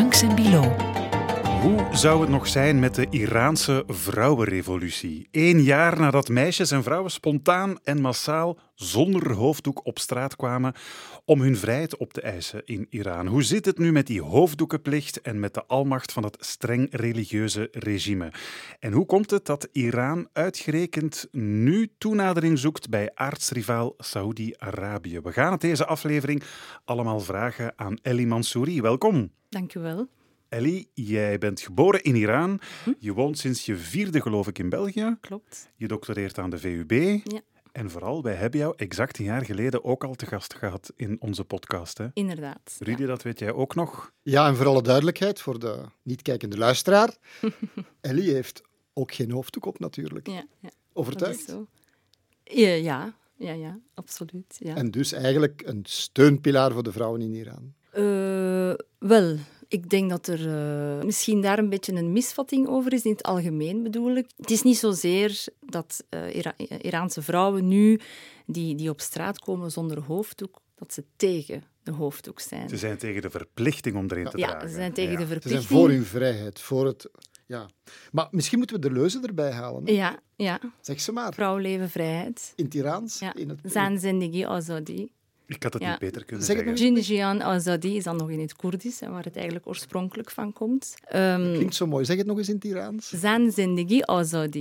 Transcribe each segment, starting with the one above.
Franks en Bilo. Hoe zou het nog zijn met de Iraanse vrouwenrevolutie? Eén jaar nadat meisjes en vrouwen spontaan en massaal zonder hoofddoek op straat kwamen om hun vrijheid op te eisen in Iran. Hoe zit het nu met die hoofddoekenplicht en met de almacht van het streng religieuze regime? En hoe komt het dat Iran uitgerekend nu toenadering zoekt bij aartsrivaal Saoedi-Arabië? We gaan het deze aflevering allemaal vragen aan Ellie Mansouri. Welkom. Dank u wel. Ellie, jij bent geboren in Iran. Je woont sinds je vierde, geloof ik, in België. Klopt. Je doctoreert aan de VUB. Ja. En vooral, wij hebben jou exact een jaar geleden ook al te gast gehad in onze podcast. Hè? Inderdaad. Rudy, dat weet jij ook nog. Ja, en voor alle duidelijkheid, voor de niet-kijkende luisteraar. Ellie heeft ook geen hoofddoek op, natuurlijk. Ja, ja, dat is Overtuigd? zo. Ja, ja, ja, ja, absoluut. Ja. En dus eigenlijk een steunpilaar voor de vrouwen in Iran. Eh, wel, ik denk dat er eh, misschien daar een beetje een misvatting over is, in het algemeen bedoel ik. Het is niet zozeer dat eh, Ira- Iraanse vrouwen nu, die, die op straat komen zonder hoofddoek, dat ze tegen de hoofddoek zijn. Ze zijn tegen de verplichting om erin te ja, dragen. ze zijn tegen Ja. de Ze zijn verplichting. voor hun vrijheid, voor het... Ja. Maar misschien moeten we de leuze erbij halen. Hè? Ja, ja. Zeg ze maar. Vrouw, leven, vrijheid. In het Iraans. Ja. In het... Zan zendegi azadi. Ik had het Ja. niet beter kunnen Zeg het zeggen. Jinjian Azadi is dan nog in het Koerdisch, hè, waar het eigenlijk oorspronkelijk van komt. Ehm Klinkt zo mooi. Zeg het nog eens in het Iraans. Zan zendegi azadi.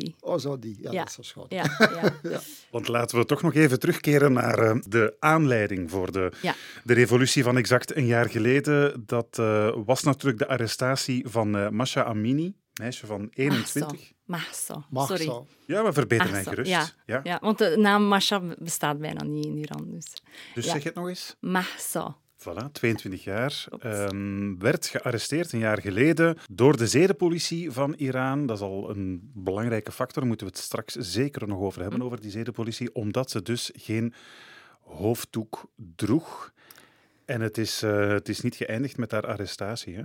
Die. Ja, Ja. dat is zo schoon. Ja, ja. Want laten we toch nog even terugkeren naar eh, de aanleiding voor de, Ja. de revolutie van exact een jaar geleden. Dat eh, was natuurlijk de arrestatie van eh Masha Amini, meisje van 21. Mahsa. Sorry. Ja, maar verbeter mij gerust. Ja. Ja. Ja, want de naam Masha bestaat bijna niet in Iran. Dus. Dus Ja. zeg het nog eens. Mahsa. Voilà, 22 jaar. Ehm, werd gearresteerd een jaar geleden door de zedenpolitie van Iran. Dat is al een belangrijke factor. Daar moeten we het straks zeker nog over hebben, over die zedenpolitie. Omdat ze dus geen hoofddoek droeg. En het is, eh, het is niet geëindigd met haar arrestatie. Hè?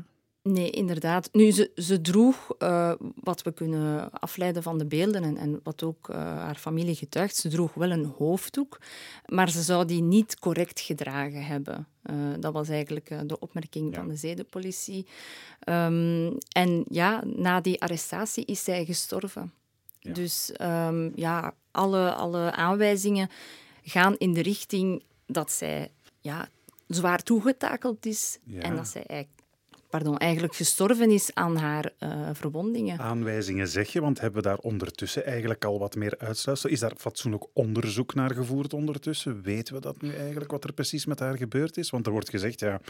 Nee, inderdaad. Nu, ze, ze droeg, eh, wat we kunnen afleiden van de beelden en, en wat ook eh, haar familie getuigt, ze droeg wel een hoofddoek, maar ze zou die niet correct gedragen hebben. Eh, dat was eigenlijk de opmerking Ja. van de zedenpolitie. Ehm, en ja, na die arrestatie is zij gestorven. Ja. Dus ehm, ja, alle, alle aanwijzingen gaan in de richting dat zij ja, zwaar toegetakeld is Ja. en dat zij eigenlijk, pardon, eigenlijk gestorven is aan haar eh, verwondingen. Aanwijzingen zeg je, want hebben we daar ondertussen eigenlijk al wat meer uitsluitsel? Is daar fatsoenlijk onderzoek naar gevoerd ondertussen? Weten we dat nu eigenlijk, wat er precies met haar gebeurd is? Want er wordt gezegd, ja,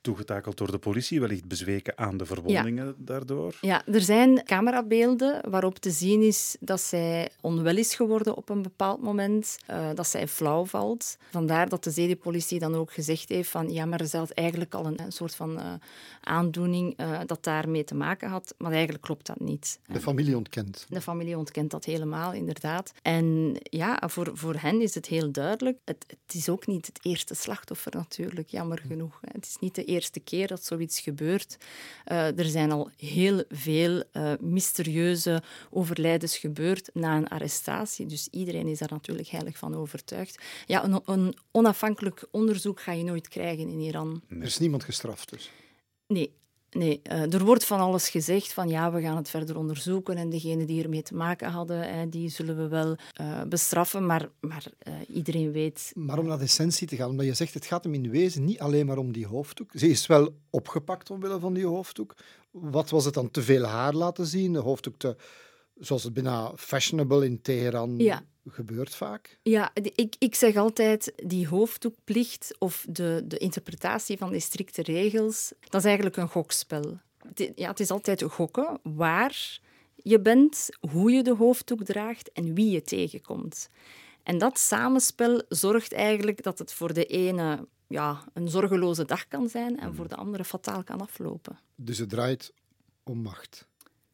toegetakeld door de politie, wellicht bezweken aan de verwondingen daardoor. Ja, er zijn camerabeelden waarop te zien is dat zij onwel is geworden op een bepaald moment, eh, dat zij flauw valt. Vandaar dat de zedenpolitie dan ook gezegd heeft van ja, maar er zat eigenlijk al een, een soort van eh, aandoening eh, dat daarmee te maken had, maar eigenlijk klopt dat niet. De familie ontkent. De familie ontkent dat helemaal, inderdaad. En ja, voor, voor hen is het heel duidelijk. Het, het is ook niet het eerste slachtoffer natuurlijk, jammer genoeg. hè. Het is niet de eerste keer dat zoiets gebeurt. Eh, er zijn al heel veel eh, mysterieuze overlijdens gebeurd na een arrestatie. Dus iedereen is daar natuurlijk heilig van overtuigd. Ja, een, een onafhankelijk onderzoek ga je nooit krijgen in Iran. Er is niemand gestraft dus. Nee, nee. eh, er wordt van alles gezegd van ja, we gaan het verder onderzoeken en degenen die ermee te maken hadden, die zullen we wel eh, bestraffen. Maar, maar eh, iedereen weet... Maar om naar de essentie te gaan, omdat je zegt, het gaat hem in wezen niet alleen maar om die hoofddoek. Ze is wel opgepakt omwille van die hoofddoek. Wat was het dan? Te veel haar laten zien? De hoofddoek te, zoals het bijna fashionable in Teheran Ja. gebeurt vaak. Ja, ik, ik zeg altijd, die hoofddoekplicht of de, de interpretatie van die strikte regels, dat is eigenlijk een gokspel. Ja, het is altijd gokken waar je bent, hoe je de hoofddoek draagt en wie je tegenkomt. En dat samenspel zorgt eigenlijk dat het voor de ene ja, een zorgeloze dag kan zijn en voor de andere fataal kan aflopen. Dus het draait om macht.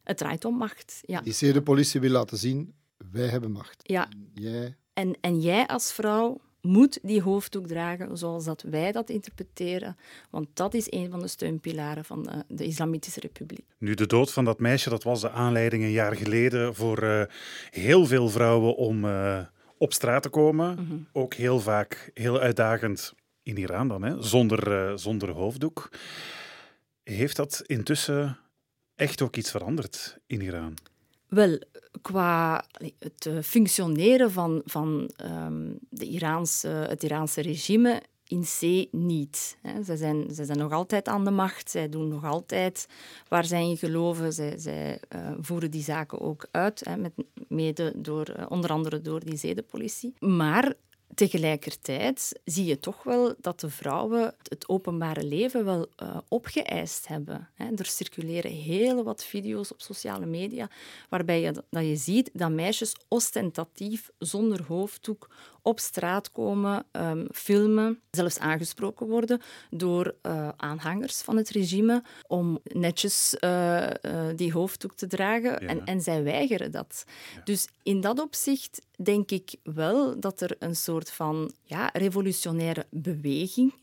Het draait om macht. Ja. Die zedenpolitie wil laten zien, wij hebben macht. Ja. Jij, En, en jij als vrouw moet die hoofddoek dragen zoals dat wij dat interpreteren, want dat is een van de steunpilaren van eh, de Islamitische Republiek. Nu, de dood van dat meisje, dat was de aanleiding een jaar geleden voor eh, heel veel vrouwen om eh, op straat te komen. Ook heel vaak heel uitdagend in Iran dan, hè? Zonder, eh, zonder hoofddoek. Heeft dat intussen echt ook iets veranderd in Iran? Wel, qua het eh, functioneren van, van um, de Iraanse, het Iraanse regime in C niet. Ze zijn, ze zijn nog altijd aan de macht, zij doen nog altijd waar zij in geloven. Zij, zij uh, voeren die zaken ook uit, hè, met, mede door, uh, onder andere door die zedenpolitie. Maar Tegelijkertijd zie je toch wel dat de vrouwen het openbare leven wel uh, opgeëist hebben. Er circuleren heel wat video's op sociale media waarbij je, dat je ziet dat meisjes ostentatief zonder hoofddoek op straat komen, um, filmen, zelfs aangesproken worden door uh, aanhangers van het regime om netjes uh, uh, die hoofddoek te dragen. Ja. En, en zij weigeren dat. Ja. Dus in dat opzicht denk ik wel dat er een soort van ja, revolutionaire beweging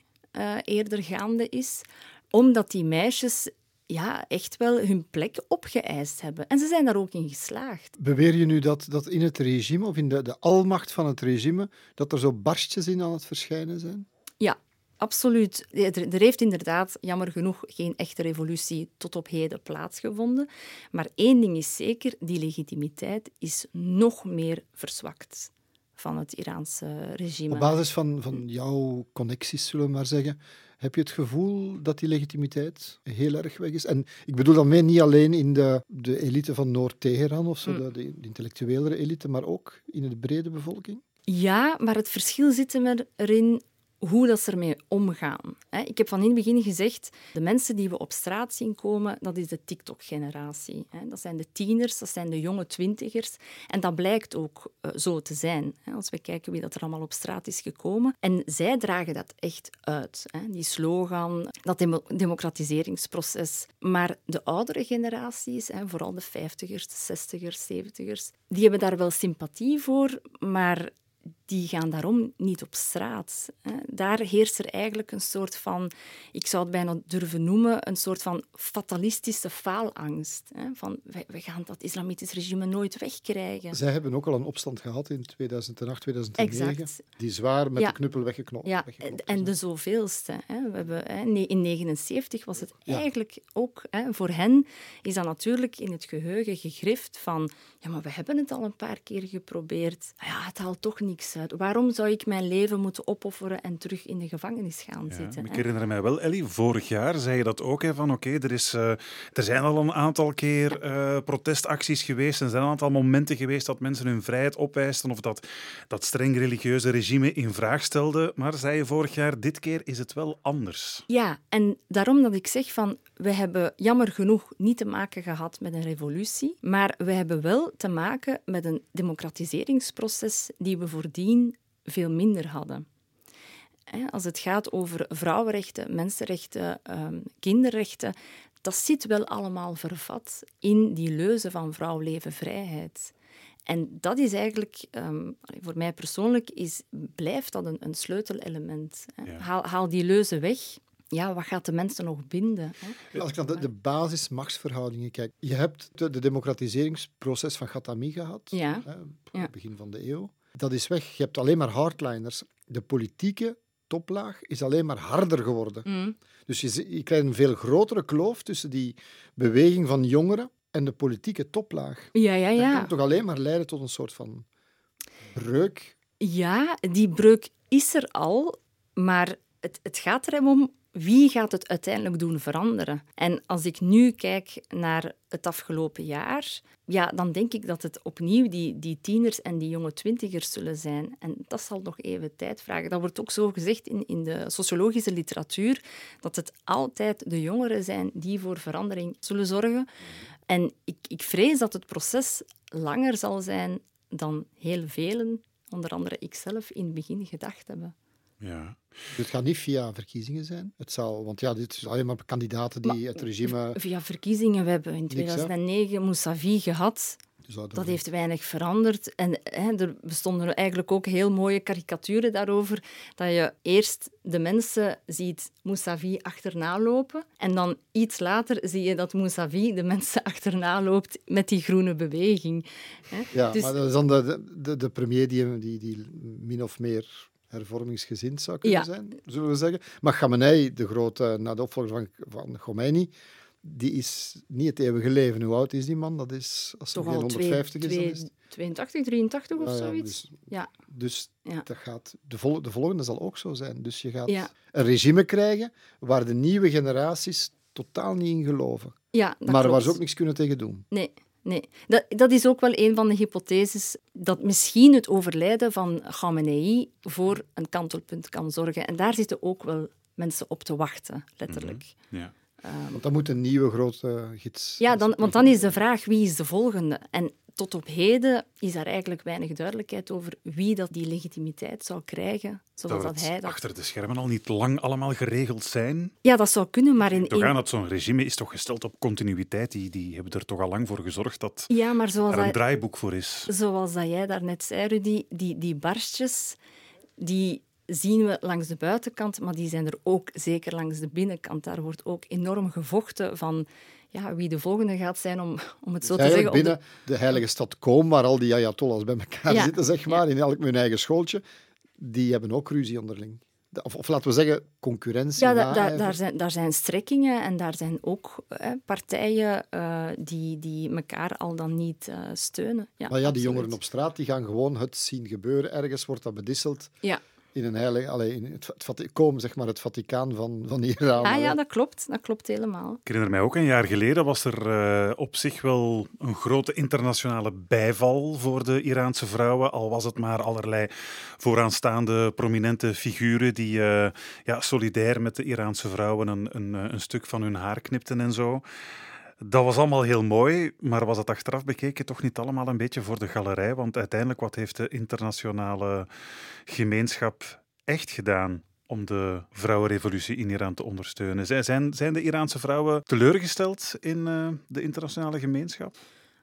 eerder gaande is omdat die meisjes ja, echt wel hun plek opgeëist hebben. En ze zijn daar ook in geslaagd. Beweer je nu dat, dat in het regime, of in de, de almacht van het regime, dat er zo barstjes in aan het verschijnen zijn? Ja, absoluut. Er, er heeft inderdaad, jammer genoeg, geen echte revolutie tot op heden plaatsgevonden. Maar één ding is zeker, die legitimiteit is nog meer verzwakt van het Iraanse regime. Op basis van, van jouw connecties, zullen we maar zeggen, heb je het gevoel dat die legitimiteit heel erg weg is? En ik bedoel dan mee niet alleen in de, de elite van Noord-Teheran of zo, mm. de, de intellectuelere elite, maar ook in de brede bevolking? Ja, maar het verschil zit erin hoe dat ze ermee omgaan. Ik heb van in het begin gezegd, de mensen die we op straat zien komen, dat is de TikTok-generatie. Dat zijn de tieners, dat zijn de jonge twintigers. En dat blijkt ook eh, zo te zijn, als we kijken wie dat er allemaal op straat is gekomen. En zij dragen dat echt uit, die slogan, dat democratiseringsproces. Maar de oudere generaties, vooral de vijftigers, de zestigers, zeventigers, die hebben daar wel sympathie voor, maar die gaan daarom niet op straat. Daar heerst er eigenlijk een soort van, ik zou het bijna durven noemen, een soort van fatalistische faalangst. Van, we gaan dat islamitisch regime nooit wegkrijgen. Zij hebben ook al een opstand gehad in 2008, 2009. Exact. Die zwaar met de knuppel weggeknopt. Ja, en de zoveelste. We hebben, in 1979 was het eigenlijk ook, voor hen is dat natuurlijk in het geheugen gegrift van, ja, maar we hebben het al een paar keer geprobeerd. Ja, het haalt toch niks Waarom zou ik mijn leven moeten opofferen en terug in de gevangenis gaan zitten? Ik herinner mij wel, Ellie, vorig jaar zei je dat ook, hè, van oké, er er, uh, er zijn al een aantal keer uh, protestacties geweest er zijn een aantal momenten geweest dat mensen hun vrijheid opeisten of dat dat streng religieuze regime in vraag stelde. Maar zei je vorig jaar, dit keer is het wel anders. Ja, en daarom dat ik zeg van, we hebben jammer genoeg niet te maken gehad met een revolutie, maar we hebben wel te maken met een democratiseringsproces die we voordien veel minder hadden. Als het gaat over vrouwenrechten, mensenrechten, ehm, kinderrechten, dat zit wel allemaal vervat in die leuze van vrouw, leven, vrijheid. En dat is eigenlijk, ehm, voor mij persoonlijk, is, blijft dat een, een sleutelelement. Haal, haal, die leuze weg. Ja, wat gaat de mensen nog binden? Hè? Als ik naar de, de basismachtsverhoudingen kijk. Je hebt de democratiseringsproces van Ghatami gehad, ja. hè, begin van de eeuw dat is weg. Je hebt alleen maar hardliners. De politieke toplaag is alleen maar harder geworden. Mm. Dus je, je krijgt een veel grotere kloof tussen die beweging van jongeren en de politieke toplaag. Ja, ja, ja. Dat kan toch alleen maar leiden tot een soort van breuk? Ja, die breuk is er al, maar het, het gaat er om wie gaat het uiteindelijk doen veranderen? En als ik nu kijk naar het afgelopen jaar, ja, dan denk ik dat het opnieuw die, die tieners en die jonge twintigers zullen zijn. En dat zal nog even tijd vragen. Dat wordt ook zo gezegd in, in de sociologische literatuur, dat het altijd de jongeren zijn die voor verandering zullen zorgen. En ik, ik vrees dat het proces langer zal zijn dan heel velen, onder andere ikzelf, in het begin gedacht hebben. Ja. Het gaat niet via verkiezingen zijn. Het zal, want ja, dit is alleen maar kandidaten die het regime. Via verkiezingen. We hebben in 2009 Mousavi gehad. Dus dat, heeft weinig veranderd. En hè, er bestonden eigenlijk ook heel mooie karikaturen daarover. Dat je eerst de mensen ziet Mousavi achterna lopen. En dan iets later zie je dat Mousavi de mensen achterna loopt met die groene beweging. Hè. Ja, dus... maar dat is dan de, de, de premier die, die, die min of meer hervormingsgezind zou kunnen zijn, zullen we zeggen. Maar Khamenei, de grote, na de opvolger van, van Khomeini, die is niet het eeuwige leven. Hoe oud is die man? Dat is, als hij 150 is, is 82, 83 of zoiets. Dus, ja. dus Dat gaat, de, vol, de volgende zal ook zo zijn. Dus je gaat een regime krijgen waar de nieuwe generaties totaal niet in geloven. Ja, maar waar ze ook niks kunnen tegen doen. Nee, nee. Dat, dat is ook wel een van de hypotheses dat misschien het overlijden van Khamenei voor een kantelpunt kan zorgen. En daar zitten ook wel mensen op te wachten, letterlijk. Mhm. Ja. Um, want dat moet een nieuwe grote gids Ja, dan, want dan is de vraag wie is de volgende. En tot op heden is er eigenlijk weinig duidelijkheid over wie dat die legitimiteit zou krijgen. Zoals dat, hij dat... achter de schermen al niet lang allemaal geregeld zijn? Ja, dat zou kunnen, maar in... Toch aan dat zo'n regime is toch gesteld op continuïteit. Die, die hebben er toch al lang voor gezorgd dat ja, maar zoals er een dat, draaiboek voor is. Zoals dat jij daarnet zei, Rudy, die, die barstjes, die zien we langs de buitenkant, maar die zijn er ook zeker langs de binnenkant. Daar wordt ook enorm gevochten van ja, wie de volgende gaat zijn, om, om het zo te zeggen. binnen de... heilige stad Kom, waar al die ayatollahs bij elkaar zitten, zeg maar, in elk hun eigen schooltje, die hebben ook ruzie onderling. Of, of, laten we zeggen, concurrentie. Ja, da, daar, zijn, daar zijn strekkingen en daar zijn ook partijen uh, die, die elkaar al dan niet uh, steunen. Ja, maar ja, die jongeren op straat die gaan gewoon het zien gebeuren. Ergens wordt dat bedisseld. Ja in een heilige, allee, in het, het, komen, zeg maar, het Vaticaan van, van Iran. Ah, ja, dat klopt. Dat klopt helemaal. Ik herinner mij ook, een jaar geleden was er uh, op zich wel een grote internationale bijval voor de Iraanse vrouwen, al was het maar allerlei vooraanstaande prominente figuren die uh, ja, solidair met de Iraanse vrouwen een, een, een stuk van hun haar knipten en zo. Dat was allemaal heel mooi, maar was het achteraf bekeken toch niet allemaal een beetje voor de galerij? Want uiteindelijk, wat heeft de internationale gemeenschap echt gedaan om de vrouwenrevolutie in Iran te ondersteunen? Zijn, zijn de Iraanse vrouwen teleurgesteld in uh, de internationale gemeenschap?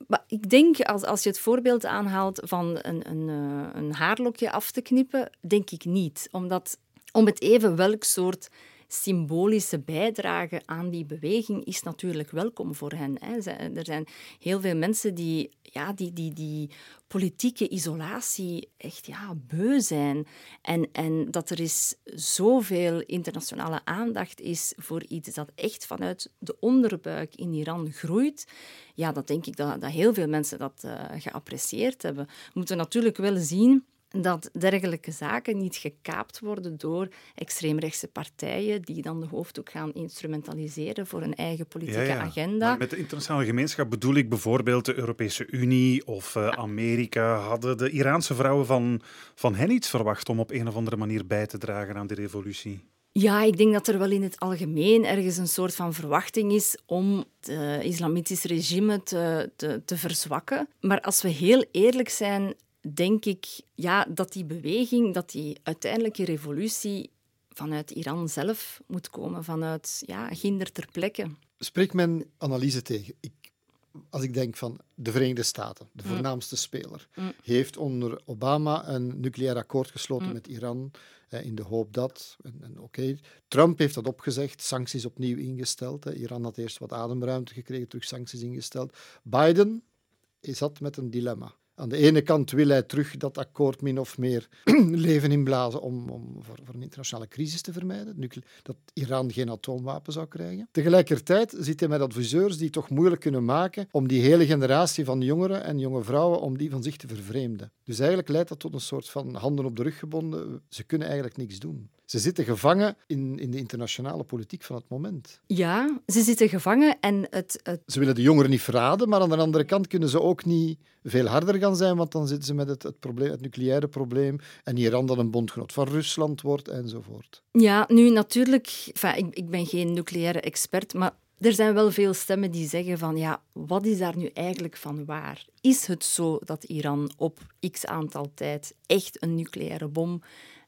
Maar ik denk, als, als je het voorbeeld aanhaalt van een, een, uh, een haarlokje af te knippen, denk ik niet. Omdat om het even welk soort symbolische bijdrage aan die beweging is natuurlijk welkom voor hen. Hè. Er zijn heel veel mensen die, ja, die, die, die politieke isolatie echt ja, beu zijn. En, en dat er is zoveel internationale aandacht is voor iets dat echt vanuit de onderbuik in Iran groeit. Ja, dat denk ik dat, dat heel veel mensen dat uh, geapprecieerd hebben. We moeten natuurlijk wel zien dat dergelijke zaken niet gekaapt worden door extreemrechtse partijen die dan de hoofddoek gaan instrumentaliseren voor hun eigen politieke ja, ja. agenda. Maar met de internationale gemeenschap bedoel ik bijvoorbeeld de Europese Unie of uh, Amerika. Hadden de Iraanse vrouwen van, van hen iets verwacht om op een of andere manier bij te dragen aan die revolutie? Ja, ik denk dat er wel in het algemeen ergens een soort van verwachting is om het islamitisch regime te, te, te verzwakken. Maar als we heel eerlijk zijn, denk ik ja, dat die beweging, dat die uiteindelijke revolutie vanuit Iran zelf moet komen, vanuit ja, ginder ter plekke. Spreekt mijn analyse tegen? Ik, als ik denk van de Verenigde Staten, de mm. voornaamste speler, mm. heeft onder Obama een nucleair akkoord gesloten mm. met Iran in de hoop dat. En, en oké, Trump heeft dat opgezegd, sancties opnieuw ingesteld. Hè. Iran had eerst wat ademruimte gekregen, terug sancties ingesteld. Biden zat met een dilemma. Aan de ene kant wil hij terug dat akkoord min of meer leven inblazen om, om voor, voor, een internationale crisis te vermijden, dat Iran geen atoomwapen zou krijgen. Tegelijkertijd zit hij met adviseurs die het toch moeilijk kunnen maken om die hele generatie van jongeren en jonge vrouwen om die van zich te vervreemden. Dus eigenlijk leidt dat tot een soort van handen op de rug gebonden. Ze kunnen eigenlijk niks doen. Ze zitten gevangen in, in de internationale politiek van het moment. Ja, ze zitten gevangen en het, het... Ze willen de jongeren niet verraden, maar aan de andere kant kunnen ze ook niet veel harder gaan zijn, want dan zitten ze met het, het, probleem, het nucleaire probleem en Iran dan een bondgenoot van Rusland wordt enzovoort. Ja, nu natuurlijk, enfin, ik, ik ben geen nucleaire expert, maar er zijn wel veel stemmen die zeggen van ja, wat is daar nu eigenlijk van waar? Is het zo dat Iran op x aantal tijd echt een nucleaire bom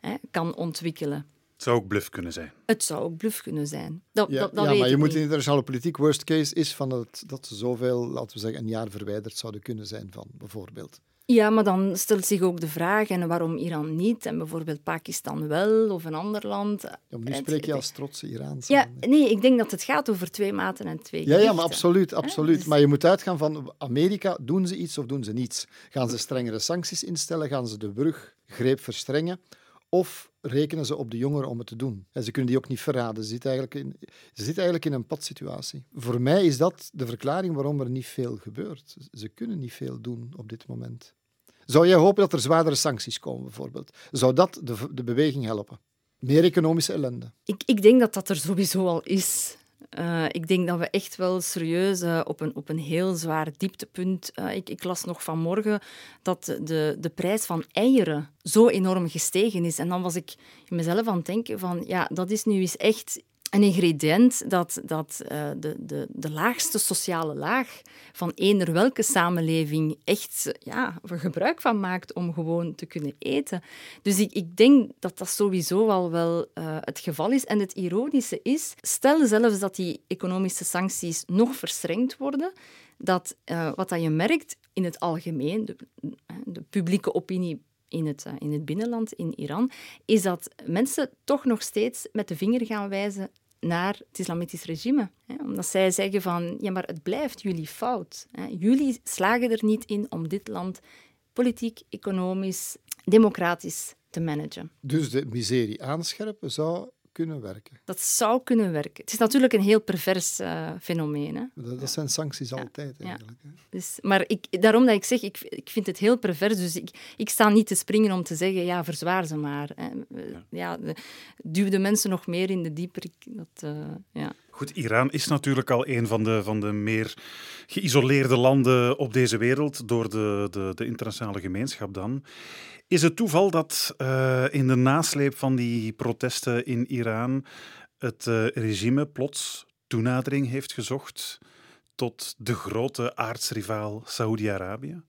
hè, kan ontwikkelen? Het zou ook bluff kunnen zijn. Het zou ook bluff kunnen zijn. Dat, ja, dat, dat ja maar je moet niet. in de internationale politiek, worst case is van het, dat ze zoveel, laten we zeggen, een jaar verwijderd zouden kunnen zijn van, bijvoorbeeld. Ja, maar dan stelt zich ook de vraag, en waarom Iran niet? En bijvoorbeeld Pakistan wel, of een ander land. Ja, nu spreek je als trotse Iraanse. Ja, nee, ik denk dat het gaat over twee maten en twee Ja, ja maar absoluut, absoluut. Dus... Maar je moet uitgaan van Amerika, doen ze iets of doen ze niets? Gaan ze strengere sancties instellen? Gaan ze de bruggreep verstrengen? Of rekenen ze op de jongeren om het te doen. En ze kunnen die ook niet verraden. Ze zitten eigenlijk in, ze zitten eigenlijk in een padsituatie. Voor mij is dat de verklaring waarom er niet veel gebeurt. Ze kunnen niet veel doen op dit moment. Zou jij hopen dat er zwaardere sancties komen, bijvoorbeeld? Zou dat de, de beweging helpen? Meer economische ellende? Ik, ik denk dat dat er sowieso al is. Uh, ik denk dat we echt wel serieus uh, op, een, op een heel zwaar dieptepunt. Uh, ik, ik, las nog vanmorgen dat de, de prijs van eieren zo enorm gestegen is. En dan was ik mezelf aan het denken van ja, dat is nu eens echt een ingrediënt dat, dat uh, de, de, de laagste sociale laag van eender welke samenleving echt ja, gebruik van maakt om gewoon te kunnen eten. Dus ik, ik denk dat dat sowieso al wel uh, het geval is. En het ironische is, stel zelfs dat die economische sancties nog verstrengd worden, dat uh, wat dat je merkt in het algemeen, de, de publieke opinie in het, in het binnenland, in Iran, is dat mensen toch nog steeds met de vinger gaan wijzen naar het islamitisch regime. Hè? Omdat zij zeggen van, ja, maar het blijft jullie fout. Hè? Jullie slagen er niet in om dit land politiek, economisch, democratisch te managen. Dus de miserie aanscherpen zou kunnen werken. Dat zou kunnen werken. Het is natuurlijk een heel pervers uh, fenomeen. Hè? Dat, dat, zijn sancties ja. altijd eigenlijk. Ja. Dus, maar ik, daarom dat ik zeg, ik, ik vind het heel pervers. Dus ik, ik sta niet te springen om te zeggen, ja, verzwaar ze maar. Hè. Ja. ja duw de mensen nog meer in de dieper. Dat, uh, ja. Goed, Iran is natuurlijk al een van de, van de meer geïsoleerde landen op deze wereld door de, de, de internationale gemeenschap dan. Is het toeval dat uh, in de nasleep van die protesten in Iran het uh, regime plots toenadering heeft gezocht tot de grote aardsrivaal Saoedi-Arabië?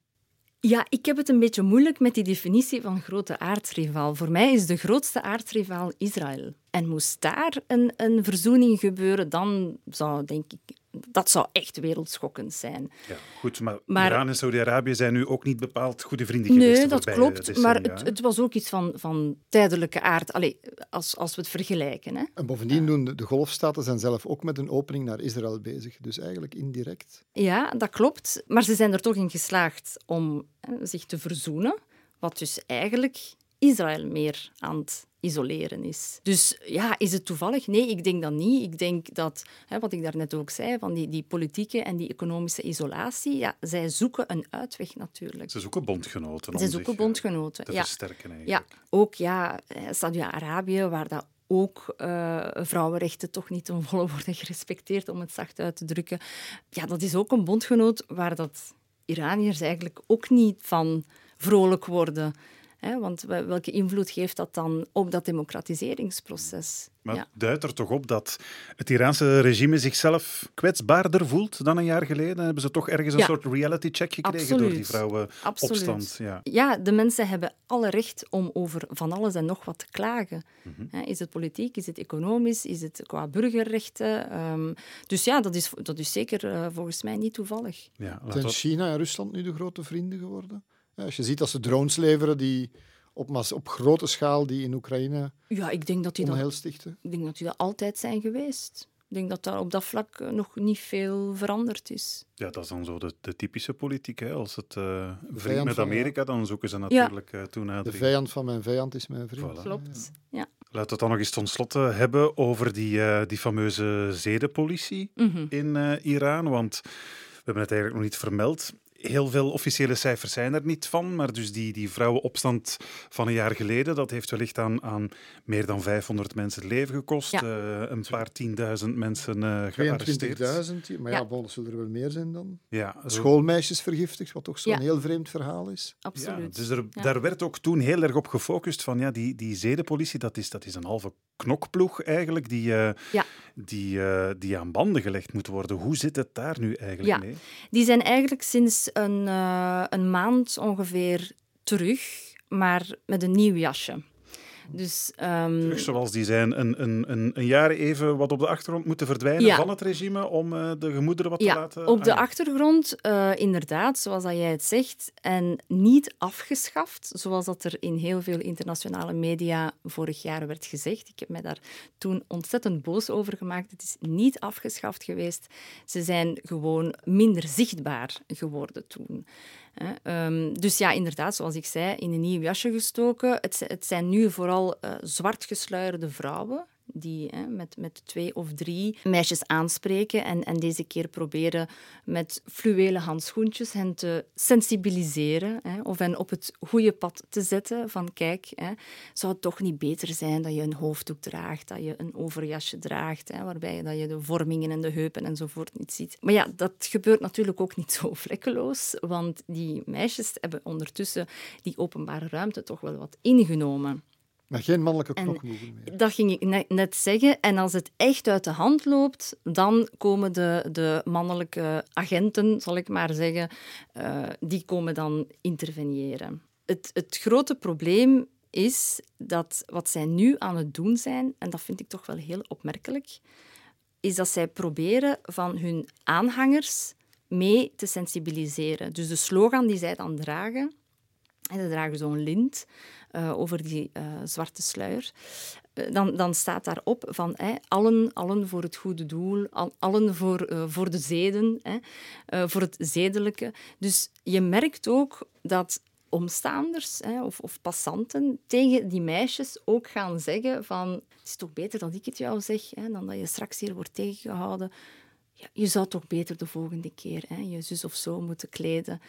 Ja, ik heb het een beetje moeilijk met die definitie van grote aardsrivaal. Voor mij is de grootste aardsrivaal Israël. En moest daar een, een verzoening gebeuren, dan zou, denk ik, dat zou echt wereldschokkend zijn. Ja, goed, maar, maar Iran en Saudi-Arabië zijn nu ook niet bepaald goede vrienden geweest. Nee, dat klopt, maar het, het, was ook iets van, van tijdelijke aard, Allee, als, als we het vergelijken. Hè. En bovendien doen de, de golfstaten zijn zelf ook met een opening naar Israël bezig, dus eigenlijk indirect. Ja, dat klopt, maar ze zijn er toch in geslaagd om hè, zich te verzoenen, wat dus eigenlijk Israël meer aan het isoleren is. Dus ja, is het toevallig? Nee, ik denk dat niet. Ik denk dat, hè, wat ik daarnet ook zei, van die, die politieke en die economische isolatie, ja, zij zoeken een uitweg natuurlijk. Ze zoeken bondgenoten. Ze zoeken zich, bondgenoten, te ja. versterken eigenlijk. Ja, ook ja, Saudi-Arabië, waar dat ook uh, vrouwenrechten toch niet ten volle worden gerespecteerd, om het zacht uit te drukken. Ja, dat is ook een bondgenoot waar dat Iraniërs eigenlijk ook niet van vrolijk worden. Hè, want welke invloed geeft dat dan op dat democratiseringsproces? Maar ja. duidt er toch op dat het Iraanse regime zichzelf kwetsbaarder voelt dan een jaar geleden? Hebben ze toch ergens een soort reality check gekregen Absoluut. door die vrouwenopstand? Ja. ja, de mensen hebben alle recht om over van alles en nog wat te klagen. Mm -hmm. Is het politiek, is het economisch, is het qua burgerrechten? Um, dus ja, dat is, dat is zeker uh, volgens mij niet toevallig. Ja, Zijn China en Rusland nu de grote vrienden geworden? Als je ziet dat ze drones leveren die op, op grote schaal die in Oekraïne ja, ik denk dat die onheil dat, stichten. Ik denk dat die dat altijd zijn geweest. Ik denk dat daar op dat vlak nog niet veel veranderd is. Ja, dat is dan zo de, de typische politiek. Hè. Als het uh, vriend met Amerika, dan zoeken ze natuurlijk ja. toenadering. De vijand van mijn vijand is mijn vriend. Voilà. Klopt, ja. ja. Laten we het dan nog eens tot slot hebben over die, uh, die fameuze zedenpolitie mm -hmm. in Iran. Want we hebben het eigenlijk nog niet vermeld heel veel officiële cijfers zijn er niet van, maar dus die, die vrouwenopstand van een jaar geleden, dat heeft wellicht aan, aan meer dan 500 mensen het leven gekost. Ja. Uh, een paar tienduizend mensen uh, gearresteerd. 22.000, maar ja, ja. Bon, zullen er wel meer zijn dan. Ja, Schoolmeisjes vergiftigd, wat toch zo'n ja. heel vreemd verhaal is. Absoluut. Ja, dus er, daar werd ook toen heel erg op gefocust van ja, die, die zedenpolitie, dat is, dat is een halve knokploeg eigenlijk, die, uh, die, die aan banden gelegd moet worden. Hoe zit het daar nu eigenlijk mee? Die zijn eigenlijk sinds een, uh, een maand ongeveer terug, maar met een nieuw jasje. Dus, um, Terug zoals die zijn, een, een, een, een jaar even wat op de achtergrond moeten verdwijnen ja. van het regime om uh, de gemoederen wat ja, te laten... op de ah, achtergrond uh, inderdaad, zoals dat jij het zegt, en niet afgeschaft, zoals dat er in heel veel internationale media vorig jaar werd gezegd. Ik heb mij daar toen ontzettend boos over gemaakt. Het is niet afgeschaft geweest. Ze zijn gewoon minder zichtbaar geworden toen. Ehm, dus ja, inderdaad, zoals ik zei, in een nieuw jasje gestoken. Het, het zijn nu vooral uh, zwart gesluierde vrouwen die hè, met, met twee of drie meisjes aanspreken en, en deze keer proberen met fluwelen handschoentjes hen te sensibiliseren hè, of hen op het goede pad te zetten van kijk, hè, zou het toch niet beter zijn dat je een hoofddoek draagt, dat je een overjasje draagt, hè, waarbij dat je de vormingen en de heupen enzovoort niet ziet. Maar ja, dat gebeurt natuurlijk ook niet zo vlekkeloos, want die meisjes hebben ondertussen die openbare ruimte toch wel wat ingenomen. Maar geen mannelijke knokploegen meer. Dat ging ik net zeggen. En als het echt uit de hand loopt, dan komen de, de mannelijke agenten, zal ik maar zeggen, uh, die komen dan interveneren. Het, het grote probleem is dat wat zij nu aan het doen zijn, en dat vind ik toch wel heel opmerkelijk, is dat zij proberen van hun aanhangers mee te sensibiliseren. Dus de slogan die zij dan dragen, en ze dragen zo'n lint uh, over die uh, zwarte sluier. Uh, dan, dan staat daarop van hey, allen, allen voor het goede doel, al, allen voor, voor de zeden, voor het zedelijke. Dus je merkt ook dat omstaanders hè, of, of, passanten tegen die meisjes ook gaan zeggen van het is toch beter dat ik het jou zeg hè, dan dat je straks hier wordt tegengehouden. Ja, je zou toch beter de volgende keer hè, je zus of zo moeten kleden.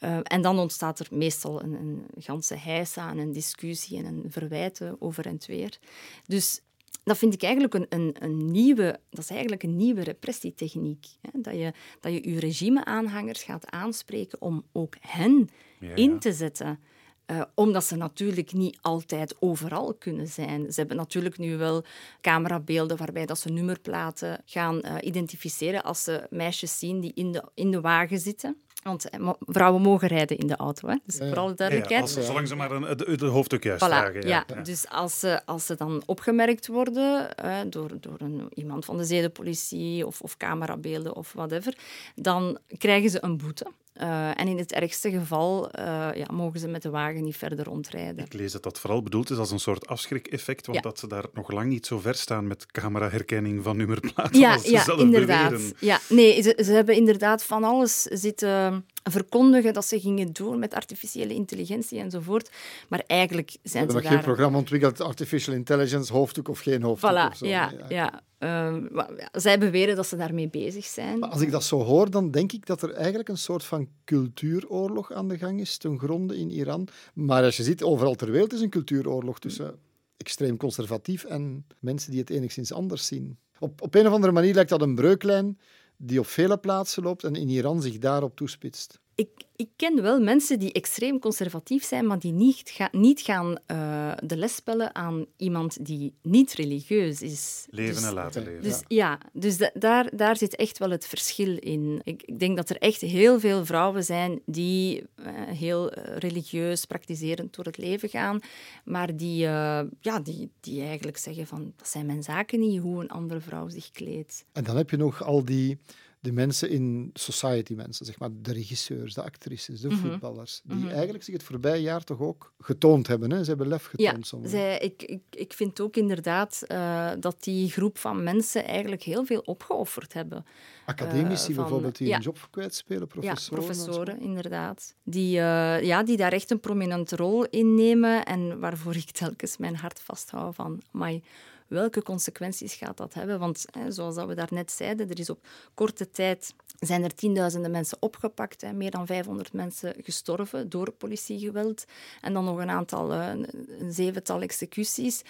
Uh, en dan ontstaat er meestal een, een ganse heisa en een discussie en een verwijten over en weer. Dus dat vind ik eigenlijk een, een, een, nieuwe, dat is eigenlijk een nieuwe repressietechniek. Hè? Dat, je, dat je je regimeaanhangers gaat aanspreken om ook hen ja. in te zetten. Uh, omdat ze natuurlijk niet altijd overal kunnen zijn. Ze hebben natuurlijk nu wel camerabeelden waarbij dat ze nummerplaten gaan uh, identificeren als ze meisjes zien die in de, in de wagen zitten. Want eh, vrouwen mogen rijden in de auto, hè? dus vooral de duidelijkheid. Ja, zolang ze maar een, de, de hoofddoek juist voilà, dragen. Ja. ja. Dus als ze, als ze dan opgemerkt worden uh, door, door een, iemand van de zedenpolitie of, of camerabeelden of whatever, dan krijgen ze een boete. Uh, en in het ergste geval uh, ja, mogen ze met de wagen niet verder rondrijden. Ik lees dat dat vooral bedoeld is als een soort afschrik-effect, want ja. dat ze daar nog lang niet zo ver staan met cameraherkenning van nummerplaten ja, als ze ja, zelf inderdaad. beweren. Ja, nee, ze, ze hebben inderdaad van alles zitten verkondigen dat ze gingen doen met artificiële intelligentie enzovoort. Maar eigenlijk zijn ze, hebben nog geen programma ontwikkeld, artificial intelligence, hoofddoek of geen hoofddoek voilà, of zo. Ja, nee, ja. Um, zij beweren dat ze daarmee bezig zijn. Maar als ik dat zo hoor, dan denk ik dat er eigenlijk een soort van cultuuroorlog aan de gang is ten gronde in Iran. Maar als je ziet, overal ter wereld is een cultuuroorlog tussen extreem conservatief en mensen die het enigszins anders zien. Op, op een of andere manier lijkt dat een breuklijn die op vele plaatsen loopt en in Iran zich daarop toespitst. Ik, ik ken wel mensen die extreem conservatief zijn, maar die niet, ga, niet gaan uh, de les spellen aan iemand die niet religieus is. Leven dus, en laten leven. Dus ja, dus da, daar, daar zit echt wel het verschil in. Ik, ik, denk dat er echt heel veel vrouwen zijn die uh, heel religieus, praktiserend door het leven gaan, maar die, uh, ja, die, die eigenlijk zeggen van dat zijn mijn zaken niet, hoe een andere vrouw zich kleedt. En dan heb je nog al die de mensen in society mensen, zeg maar de regisseurs, de actrices, de Mhm. voetballers, die eigenlijk zich het voorbije jaar toch ook getoond hebben. Hè? Ze hebben lef getoond. Ja, soms. zij, ik, ik, ik vind ook inderdaad uh, dat die groep van mensen eigenlijk heel veel opgeofferd hebben. Academici uh, van, bijvoorbeeld die ja. hun job kwijtspelen, professoren. Ja, professoren, inderdaad. Die, uh, ja, die daar echt een prominente rol in nemen en waarvoor ik telkens mijn hart vasthoud van... My, welke consequenties gaat dat hebben? Want hè, zoals dat we daarnet zeiden, er is op korte tijd zijn er tienduizenden mensen opgepakt, hè, meer dan 500 mensen gestorven door politiegeweld en dan nog een aantal, een, een zevental executies.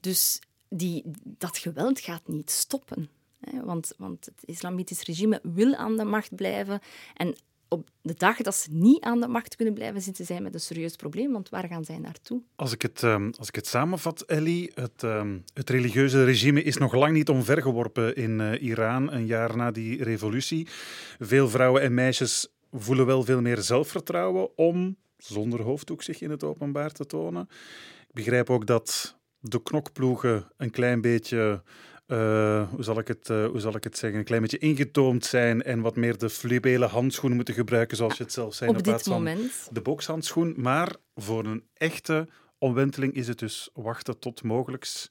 Dus die, dat geweld gaat niet stoppen. Want, want het islamitisch regime wil aan de macht blijven en op de dag dat ze niet aan de macht kunnen blijven zitten, zijn met een serieus probleem. Want waar gaan zij naartoe? Als ik het, um, als ik het samenvat, Ellie, het, um, het religieuze regime is nog lang niet omvergeworpen in uh, Iran, een jaar na die revolutie. Veel vrouwen en meisjes voelen wel veel meer zelfvertrouwen om zonder hoofddoek zich in het openbaar te tonen. Ik begrijp ook dat de knokploegen een klein beetje uh, hoe, zal ik het, uh, hoe zal ik het zeggen, een klein beetje ingetoomd zijn en wat meer de fluwelen handschoen moeten gebruiken, zoals je het zelf zei, op in dit plaats van moment. de bokshandschoen. Maar voor een echte omwenteling is het dus wachten tot mogelijks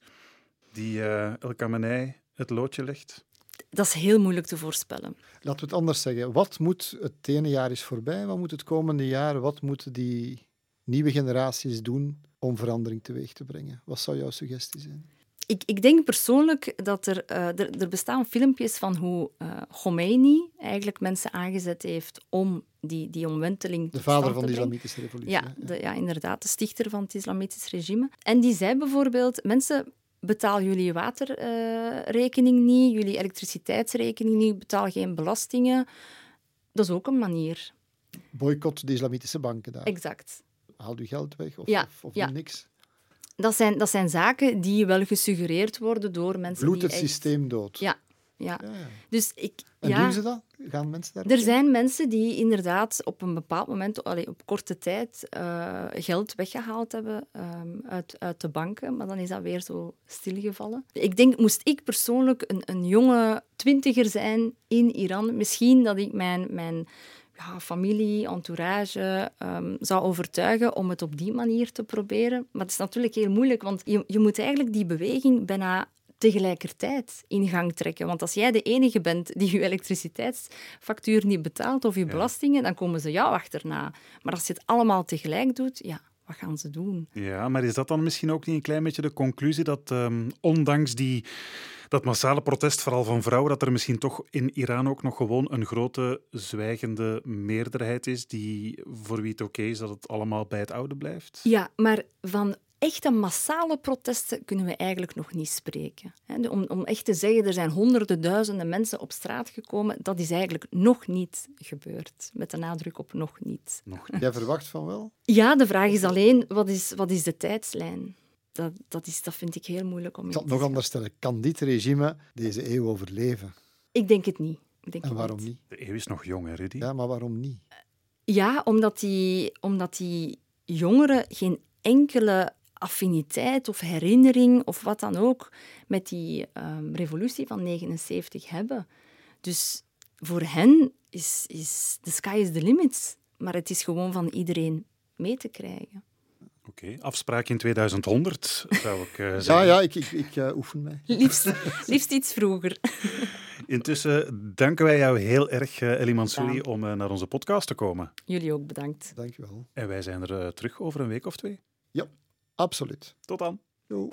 die uh, El het loodje legt. dat is heel moeilijk te voorspellen. Laten we het anders zeggen. Wat moet het ene jaar is voorbij? Wat moet het komende jaar? Wat moeten die nieuwe generaties doen om verandering teweeg te brengen? Wat zou jouw suggestie zijn? Ik, ik denk persoonlijk dat er, uh, er, er, bestaan filmpjes van hoe uh, Khomeini eigenlijk mensen aangezet heeft om die, die omwenteling De vader van de islamitische revolutie. Ja, de, ja, inderdaad, de stichter van het islamitisch regime. En die zei bijvoorbeeld, mensen, betaal jullie waterrekening uh, niet, jullie elektriciteitsrekening niet, betaal geen belastingen. Dat is ook een manier. Boycott de islamitische banken daar. Exact. Haal je geld weg of, ja, of, of ja. niks. Dat zijn, dat zijn zaken die wel gesuggereerd worden door mensen Bloed die het echt... systeem dood. Ja, ja. Dus ik... En ja, doen ze dat? Gaan mensen daar Er zijn mensen die inderdaad op een bepaald moment, allee, op korte tijd, uh, geld weggehaald hebben um, uit, uit de banken, maar dan is dat weer zo stilgevallen. Ik denk, moest ik persoonlijk een, een jonge twintiger zijn in Iran, misschien dat ik mijn... mijn ja, familie, entourage um, zou overtuigen om het op die manier te proberen. Maar het is natuurlijk heel moeilijk, want je, je moet eigenlijk die beweging bijna tegelijkertijd in gang trekken. Want als jij de enige bent die je elektriciteitsfactuur niet betaalt of je ja. belastingen, dan komen ze jou achterna. Maar als je het allemaal tegelijk doet, ja, wat gaan ze doen? Ja, maar is dat dan misschien ook niet een klein beetje de conclusie dat um, ondanks die dat massale protest, vooral van vrouwen, dat er misschien toch in Iran ook nog gewoon een grote zwijgende meerderheid is die voor wie het oké okay is dat het allemaal bij het oude blijft? Ja, maar van echte massale protesten kunnen we eigenlijk nog niet spreken. Om, om echt te zeggen, er zijn honderden duizenden mensen op straat gekomen, dat is eigenlijk nog niet gebeurd. Met de nadruk op nog niet. Nog niet. Jij verwacht van wel? Ja, de vraag is alleen, wat is, wat is de tijdslijn? Dat, dat, is, dat vind ik heel moeilijk om Ik zal het nog anders stellen. Kan dit regime deze eeuw overleven? Ik denk het niet. Ik denk en waarom niet? niet? De eeuw is nog jong, hè, Rudy? Ja, maar waarom niet? Ja, omdat die, omdat die jongeren geen enkele affiniteit of herinnering of wat dan ook met die um, revolutie van 79 hebben. Dus voor hen is, is the sky is the limit. Maar het is gewoon van iedereen mee te krijgen. Oké, okay. afspraak in 2100 zou ik uh, zeggen. Ja, ja, ik, ik, ik uh, oefen mij. Liefst, liefst iets vroeger. Intussen danken wij jou heel erg, uh, Ellie Mansouri, om naar onze podcast te komen. Jullie ook bedankt. Dank je wel. En wij zijn er terug over een week of twee. Ja, absoluut. Tot dan. Jo.